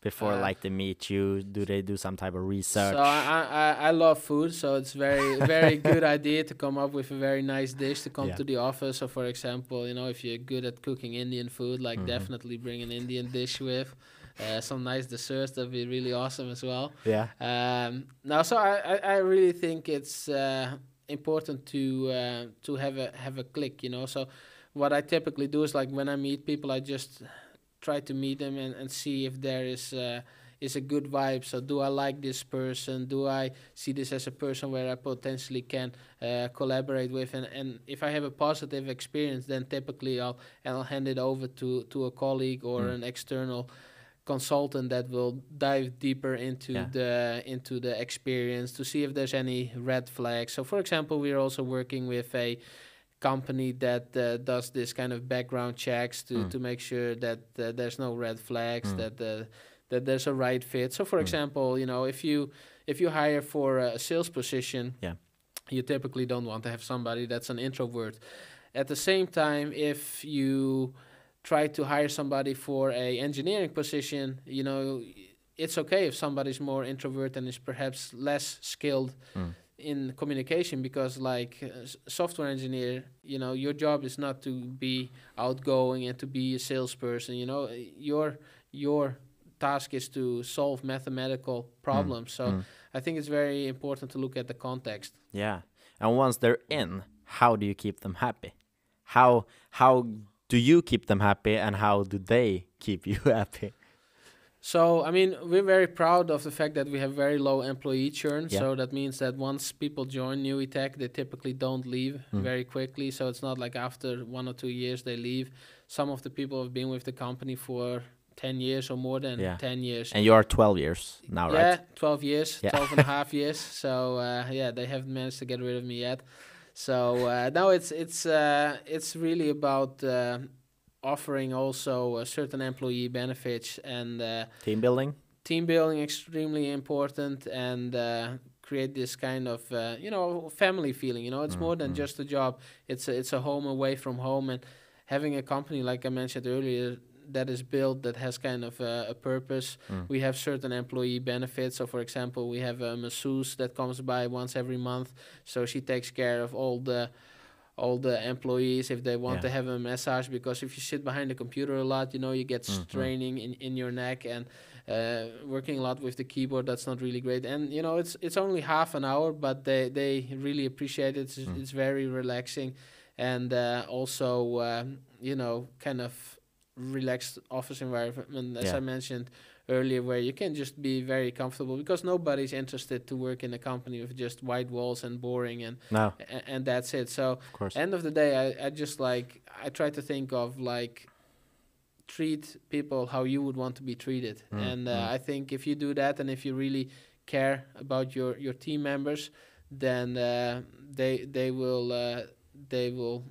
before, Uh, like, they meet you? Do they do some type of research? so I, I i love food so it's very very good idea to come up with a very nice dish to come Yeah. to the office so for example you know if you're good at cooking indian food like Mhm. definitely bring an indian dish with uh, some nice desserts that'd be really awesome as well yeah. Um, now, so I, I, I really think it's uh, important to uh, to have a have a click, you know. So what I typically do is like when I meet people, I just try to meet them and, and see if there is uh, is a good vibe. So do I like this person? Do I see this as a person where I potentially can uh, collaborate with? And, and if I have a positive experience, then typically I'll I'll hand it over to to a colleague or Mm. an external consultant that will dive deeper into Yeah. the into the experience to see if there's any red flags. So, for example, we're also working with a company that uh, does this kind of background checks to, Mm. to make sure that uh, there's no red flags Mm. that uh, that there's a right fit. So, for Mm. example, you know, if you if you hire for a sales position, Yeah. you typically don't want to have somebody that's an introvert. At the same time, if you try to hire somebody for a engineering position, you know, it's okay if somebody's more introvert and is perhaps less skilled Mm. In communication because like uh, software engineer you know your job is not to be outgoing and to be a salesperson you know your your task is to solve mathematical problems so Mm. i think it's very important to look at the context Yeah. And once they're in, how do you keep them happy? How how do you keep them happy and how do they keep you happy? So, I mean, we're very proud of the fact that we have very low employee churn. Yeah. So that means that once people join NUITEQ, they typically don't leave Mm. very quickly. So it's not like after one or two years they leave. Some of the people have been with the company for 10 years or more than Yeah. 10 years. And you are 12 years now, yeah, right? 12 years, Yeah. 12 and a half years. So, uh, yeah, they haven't managed to get rid of me yet. So uh, now it's it's uh, it's really about uh, offering also uh, certain employee benefits and uh, Team building? team building extremely important and uh, create this kind of uh, you know family feeling. You know, it's more than Mm, mm. just a job. It's a, it's a home away from home, and having a company like I mentioned earlier that is built that has kind of a, a purpose. Mm. We have certain employee benefits. So, for example, we have a masseuse that comes by once every month, so she takes care of all the all the employees if they want Yeah. to have a massage because if you sit behind the computer a lot you know you get Mhm. straining in, in your neck and uh, working a lot with the keyboard that's not really great and you know it's it's only half an hour but they they really appreciate it it's, Mm. it's very relaxing and uh, also um, you know kind of relaxed office environment as Yeah. i mentioned earlier where you can just be very comfortable because nobody's interested to work in a company with just white walls and boring and No, a- and that's it so of course. end of the day I, I just like i try to think of like treat people how you would want to be treated Mm, and uh, mm. i think if you do that and if you really care about your your team members then uh, they they will uh, they will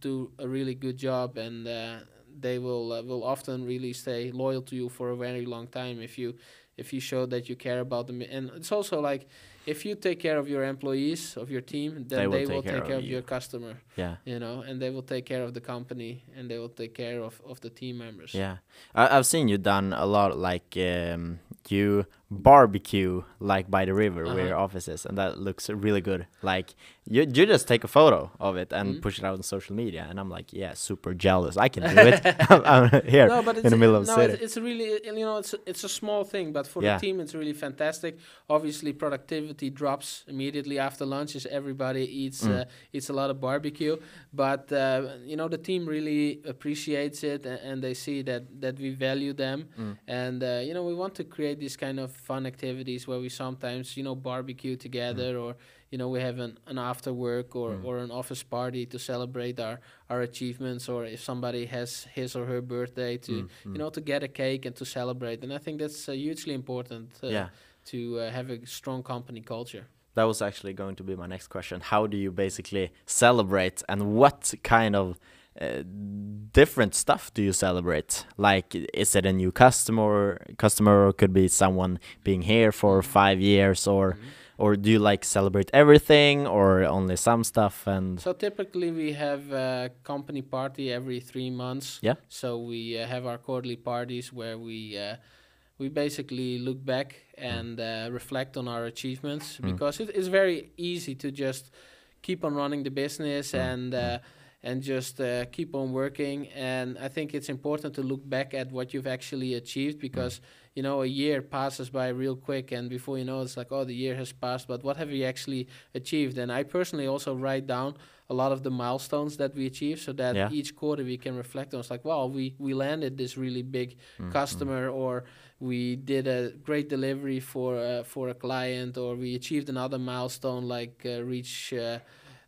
do a really good job and uh, they will uh, will often really stay loyal to you for a very long time if you if you show that you care about them and it's also like if you take care of your employees of your team then they will, take, care, of, you. your customer Yeah. you know and they will take care of the company and they will take care of, of the team members Yeah, I, I've seen you done a lot. Like um, you barbecue like by the river where Uh-huh. your office is, and that looks really good. Like you, you just take a photo of it and Mhm. push it out on social media, and I'm like, yeah, super jealous. I can do it. I'm, I'm here no, but in the middle of no, the it's, city. it's really you know it's it's a small thing, but for Yeah. the team it's really fantastic. Obviously, productivity drops immediately after lunch as everybody eats Mm. uh, eats a lot of barbecue. But uh, you know the team really appreciates it, and, and they see that that we value them, Mm. and uh, you know we want to create this kind of fun activities where we sometimes you know barbecue together or you know we have an, an after work or, Mm. or an office party to celebrate our our achievements or if somebody has his or her birthday to Mm, mm. you know to get a cake and to celebrate and i think that's uh, hugely important uh, yeah. to uh, have a strong company culture That was actually going to be my next question. How do you basically celebrate, and what kind of uh, different stuff do you celebrate? Like, is it a new customer, customer, or could be someone being here for five years, or Mhm. or do you like celebrate everything, or only some stuff? And So typically we have a company party every three months. Yeah. So we uh, have our quarterly parties where we uh, we basically look back and uh, reflect on our achievements Mm. because it is very easy to just keep on running the business Mm, and mm. And just uh, keep on working. And I think it's important to look back at what you've actually achieved because you know a year passes by real quick, and before you know it's like oh the year has passed, but what have we actually achieved? And I personally also write down a lot of the milestones that we achieve so that Yeah. each quarter we can reflect on it's like wow we we landed this really big Mm, customer or we did a great delivery for uh, for a client or we achieved another milestone like uh, reach uh,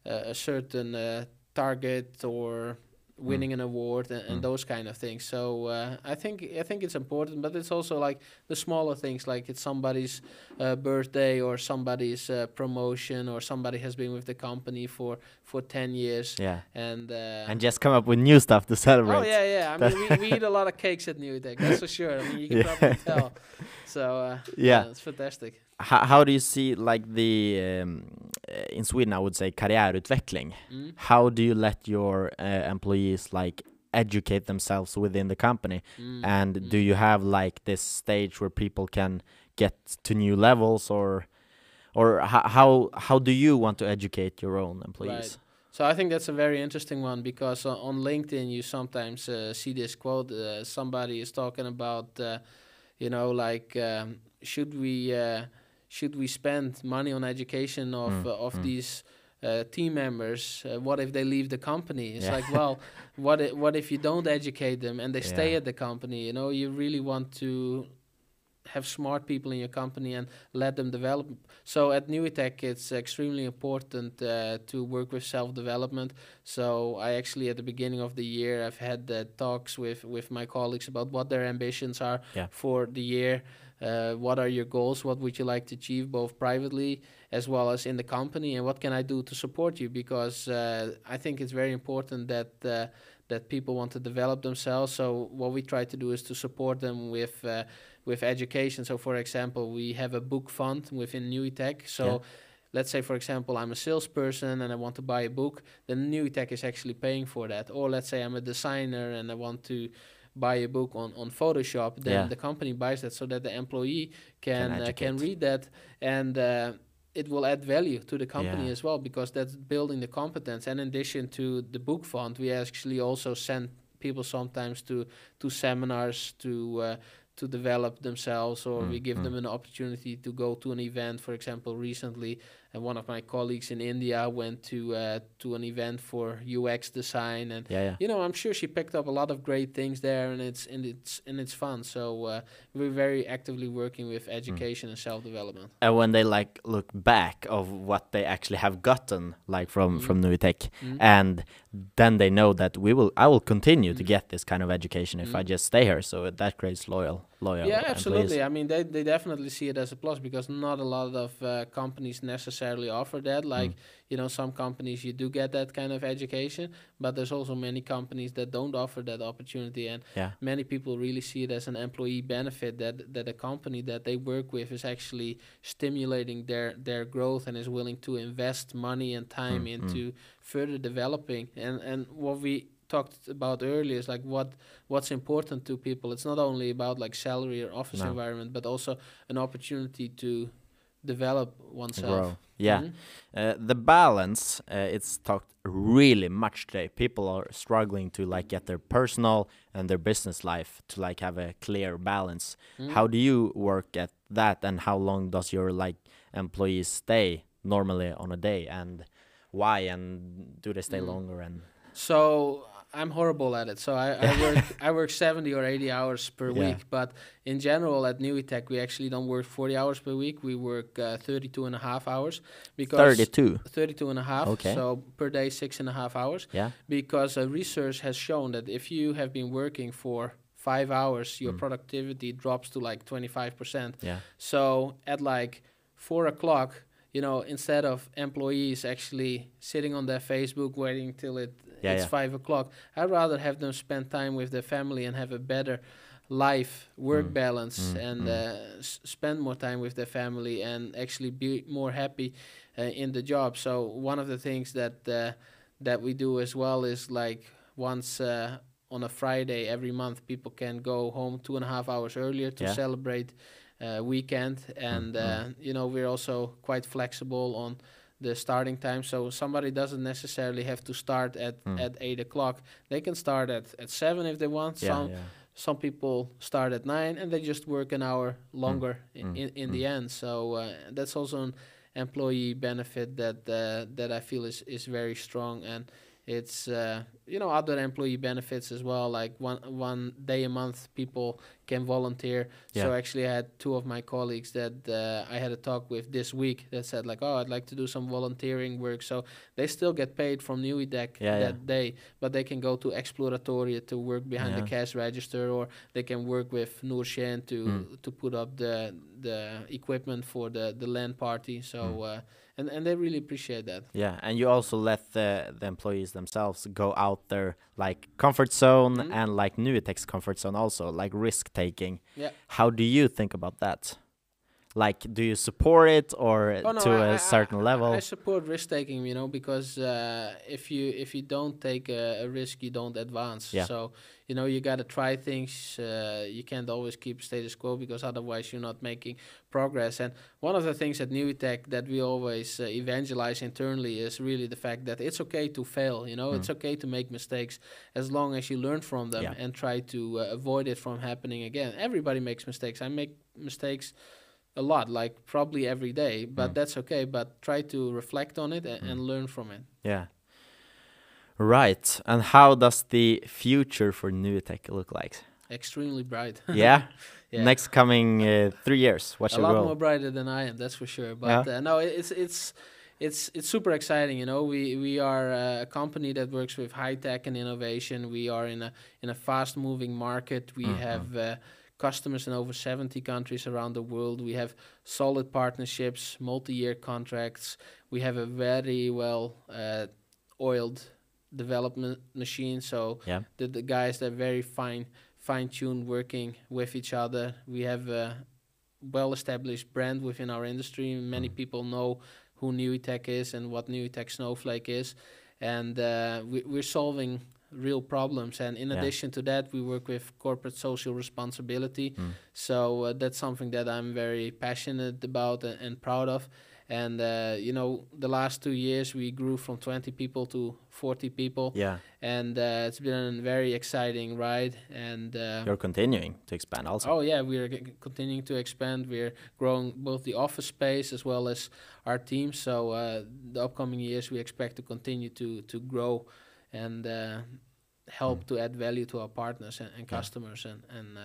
a a certain uh, target or winning an award and, and Mm. those kind of things so uh, i think i think it's important but it's also like the smaller things like it's somebody's uh, birthday or somebody's uh, promotion or somebody has been with the company for for 10 years yeah, and uh, and just come up with new stuff to celebrate. Oh yeah, yeah. I mean, we, we eat a lot of cakes at NUITEQ, that's for sure. I mean, you can Yeah. probably tell. So uh, Yeah. it's fantastic. How, how do you see like the um, uh, in Sweden? I would say karriärutveckling. Mm. how do you let your uh, employees like educate themselves within the company Mm. and do mm. you have like this stage where people can get to new levels or or ho- how how do you want to educate your own employees So I think that's a very interesting one because uh, on LinkedIn you sometimes uh, see this quote. Uh, somebody is talking about, uh, you know, like um, should we uh, should we spend money on education of Mm, uh, of mm. these uh, team members? Uh, what if they leave the company? It's Yeah. like, well, what i- what if you don't educate them and they stay at the company? You know, you really want to have smart people in your company and let them develop. So at NUITEQ, it's extremely important uh, to work with self-development. So I actually, at the beginning of the year, I've had uh, talks with with my colleagues about what their ambitions are Yeah. for the year. Uh, what are your goals? What would you like to achieve, both privately as well as in the company? And what can I do to support you? Because uh, I think it's very important that uh, that people want to develop themselves. So what we try to do is to support them with uh, with education. So, for example, we have a book fund within NUITEQ. So. Yeah. Let's say, for example, I'm a salesperson and I want to buy a book, then NUITEQ is actually paying for that. Or let's say I'm a designer and I want to buy a book on, on Photoshop, then Yeah. the company buys that so that the employee can uh, can read that and uh, it will add value to the company Yeah. as well because that's building the competence. And in addition to the book fund, we actually also send people sometimes to to seminars to uh, to develop themselves, or we Mm, give mm. them an opportunity to go to an event. For example, recently, uh, one of my colleagues in India went to uh, to an event for UX design and Yeah, yeah. you know, I'm sure she picked up a lot of great things there, and it's and it's and it's fun. So uh, we're very actively working with Mm. education and self development. And when they like look back of what they actually have gotten, like from Mm. from NUITEQ, Mm. and then they know that we will, I will continue to Mm. get this kind of education if I Mm. just stay here. So that creates loyal, loyal. yeah, absolutely. I mean, they they definitely see it as a plus because not a lot of uh, companies necessarily offer that. Mm. Like you know, some companies you do get that kind of education, but there's also many companies that don't offer that opportunity, and Yeah, many people really see it as an employee benefit that that a company that they work with is actually stimulating their their growth and is willing to invest money and time Mm, mm. into further developing and and what we talked about earlier is like what what's important to people it's not only about like salary or office No. environment but also an opportunity to develop oneself grow. Yeah. Mhm. Uh, the balance uh, it's talked really much today people are struggling to like get their personal and their business life to like have a clear balance Mhm. how do you work at that and how long does your like employees stay normally on a day and why and do they stay Mm. longer and So I'm horrible at it. So I, I work I work 70 or 80 hours per Yeah. week. But in general at NUITEQ we actually don't work 40 hours per week. We work uh, 32 and a half hours because 32 32 and a half. Okay. So per day six and a half hours. yeah Because uh, research has shown that if you have been working for five hours, your Mm. productivity drops to like 25 percent. yeah So at like four o'clock, you know, instead of employees actually sitting on their Facebook waiting till it Yeah, it's yeah. five o'clock, I'd rather have them spend time with their family and have a better life work Mm, balance mm, and mm. Uh, s- spend more time with their family and actually be more happy uh, in the job. So one of the things that uh, that we do as well is like once uh, on a Friday every month, people can go home two and a half hours earlier to Yeah. celebrate uh, weekend, and mm. uh, you know we're also quite flexible on the starting time. So somebody doesn't necessarily have to start at Mm. at eight o'clock. They can start at at seven if they want. yeah, Some yeah. some people start at nine and they just work an hour longer in, mm, in, in mm. the end. So uh, that's also an employee benefit that uh, that I feel is, is very strong and it's uh, you know other employee benefits as well like one one day a month people can volunteer yeah. so actually I had two of my colleagues that uh, I had a talk with this week that said like oh I'd like to do some volunteering work so they still get paid from NUITEQ Yeah, that yeah. day but they can go to Exploratoriet to work behind the cash register or they can work with Noorshen to Mm. to put up the the equipment for the the land party so Mm. uh, and and they really appreciate that Yeah, and you also let the the employees themselves go out their like comfort zone Mhm. and like NUITEQ's comfort zone also, like risk taking. Yeah. How do you think about that? Like, do you support it or Oh, no, to I- a certain I- level? I support risk taking, you know, because uh, if you if you don't take a, a risk, you don't advance. Yeah. So you know you got to try things. Uh, you can't always keep status quo because otherwise you're not making progress. And one of the things at NUITEQ that we always uh, evangelize internally is really the fact that it's okay to fail. You know, Mm. it's okay to make mistakes as long as you learn from them Yeah. and try to uh, avoid it from happening again. Everybody makes mistakes. I make mistakes a lot, like probably every day, but Mm. that's okay. But try to reflect on it and, Mm. and learn from it. Yeah. Right. And how does the future for NUITEQ look like? Extremely bright. Yeah. Yeah. Next coming uh, three years, what's a lot goal? more brighter than I am, that's for sure. But Yeah. uh, no, it's it's it's it's super exciting. You know, we we are uh, a company that works with high tech and innovation. We are in a in a fast moving market. We Mhm. have uh, customers in over 70 countries around the world. We have solid partnerships, multi year contracts. We have a very well uh, oiled development machine. So Yeah. the, the guys they're very fine fine tuned working with each other. We have a well established brand within our industry. Many Mm. people know who NUITEQ is and what NUITEQ Snowflake is. And uh, we, we're solving real problems. And in Yeah. addition to that, we work with corporate social responsibility. Mm. So uh, that's something that I'm very passionate about and, and proud of. And uh, you know, the last two years we grew from 20 people to 40 people, Yeah, and uh, it's been a very exciting ride. And uh, you're continuing to expand also. oh yeah, we are g- continuing to expand. We're growing both the office space as well as our team. So uh, the upcoming years we expect to continue to to grow and uh, help Mm. to add value to our partners and, and Yeah. customers and and uh,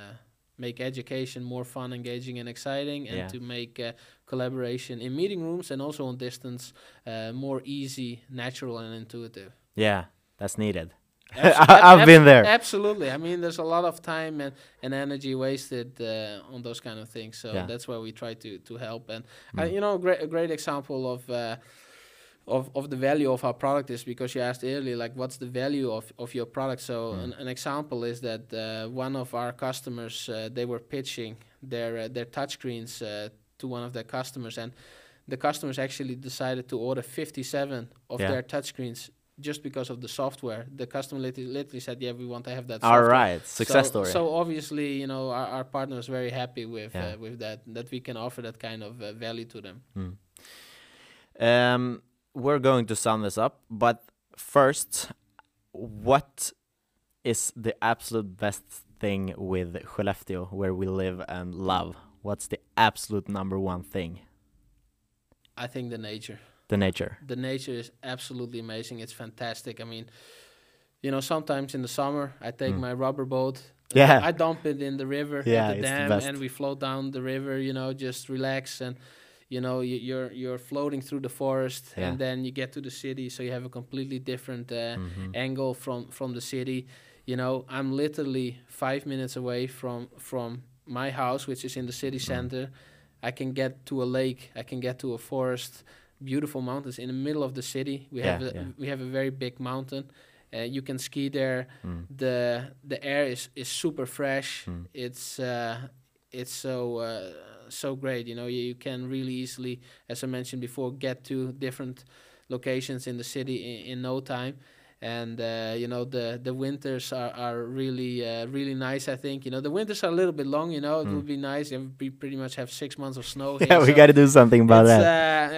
make education more fun, engaging, and exciting, and Yeah. to make uh, collaboration in meeting rooms and also on distance uh, more easy, natural, and intuitive. Yeah, that's needed. Abs- I- I've ab- been there. Absolutely. I mean, there's a lot of time and, and energy wasted uh, on those kind of things. So Yeah. that's why we try to, to help. And Mm. uh, you know, great, a great example of. Of, of the value of our product is because you asked earlier like what's the value of, of your product so Mm. an, an example is that uh, one of our customers uh, they were pitching their uh, their touchscreens uh, to one of their customers and the customers actually decided to order 57 of Yeah. their touchscreens just because of the software the customer literally, literally said yeah we want to have that All software. right, success so, story. So obviously, you know, our, our partner is very happy with Yeah. uh, with that that we can offer that kind of uh, value to them. Mm. Um, we're going to sum this up, but first, what is the absolute best thing with Skellefteå, where we live and love? What's the absolute number one thing? I think the nature, The nature. the nature is absolutely amazing. It's fantastic. I mean, you know, sometimes in the summer I take Mm. my rubber boat. Yeah. I dump it in the river Yeah, at the it's the dam, and we float down the river. You know, just relax and. You know, you, you're you're floating through the forest, Yeah. and then you get to the city, so you have a completely different uh, Mhm. angle from from the city. You know, I'm literally five minutes away from from my house, which is in the city Mm. center. I can get to a lake. I can get to a forest. Beautiful mountains in the middle of the city. We have a, yeah. we have a very big mountain. Uh, you can ski there. Mm. the The air is is super fresh. Mm. It's uh, it's so uh, so great. You know, you, you can really easily, as I mentioned before, get to different locations in the city in, in no time. And uh, you know the the winters are, are really uh, really nice. I think you know the winters are a little bit long. You know it Mm. would be nice if we pretty much have six months of snow. Yeah, here, we so got to do something about that.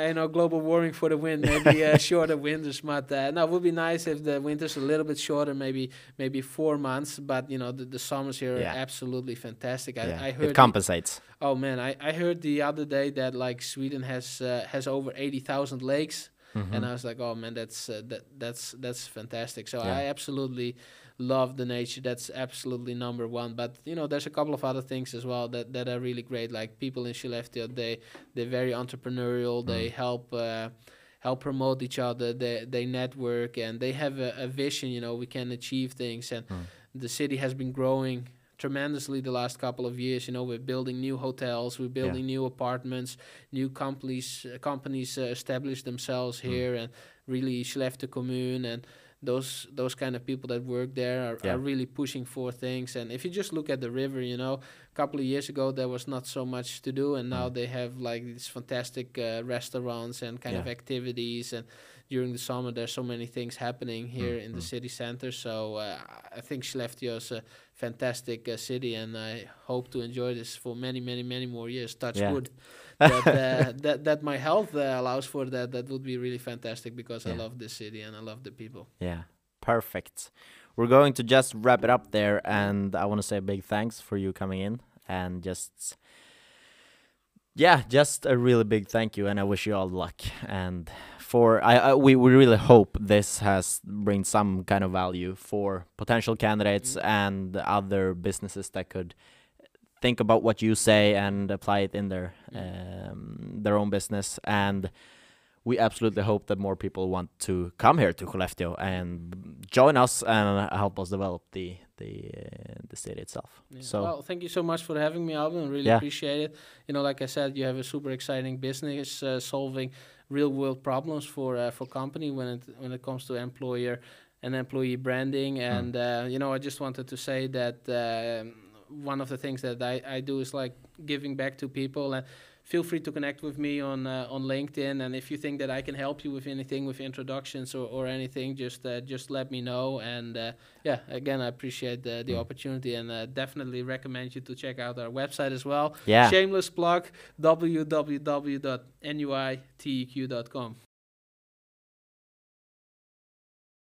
Uh, you know, global warming for the wind, maybe uh, shorter winters. But uh, no, it would be nice if the winters a little bit shorter, maybe maybe four months. But you know, the, the summers here Yeah. are absolutely fantastic. I, yeah. I heard. it the- compensates. oh man, I, I heard the other day that like Sweden has uh, has over eighty thousand lakes, and Mhm. I was like, oh man, that's uh, that that's that's fantastic. So Yeah. I absolutely love the nature. That's absolutely number one. But you know, there's a couple of other things as well that, that are really great. Like people in Skellefteå, they they're very entrepreneurial. They Mm. help. Uh, help promote each other they they network and they have a, a vision you know we can achieve things and Mm. the city has been growing tremendously the last couple of years you know we're building new hotels we're building new apartments new companies uh, companies uh, establish themselves Mm. here and really Skellefteå Commune and those those kind of people that work there are, Yeah. are really pushing for things and if you just look at the river you know a couple of years ago there was not so much to do and now Mm. they have like these fantastic uh, restaurants and kind of activities and during the summer there's so many things happening here in the mm. city center so uh, I think Skellefteå is a fantastic uh, city and I hope to enjoy this for many many many more years touch Yeah. wood that, uh, that that my health uh, allows for that that would be really fantastic because I love this city and I love the people Yeah, perfect. We're going to just wrap it up there, and I want to say a big thanks for you coming in and just, yeah, just a really big thank you, and I wish you all luck. And for I, I we we really hope this has bring some kind of value for potential candidates Mhm. and other businesses that could think about what you say and apply it in their Mm. um, their own business and we absolutely hope that more people want to come here to Skellefteå and join us and help us develop the the uh, the city itself. Yeah. So well, thank you so much for having me, Alvin. I really Yeah. appreciate it. You know, like I said, you have a super exciting business uh, solving real world problems for uh, for company when it when it comes to employer and employee branding. And uh, you know, I just wanted to say that um one of the things that I, I do is like giving back to people and feel free to connect with me on uh, on LinkedIn. And if you think that I can help you with anything, with introductions or, or anything, just uh, just let me know. And uh, yeah, again, I appreciate the, the Mm. opportunity and uh, definitely recommend you to check out our website as well. Yeah. Shameless plug: www.nuiteq.com.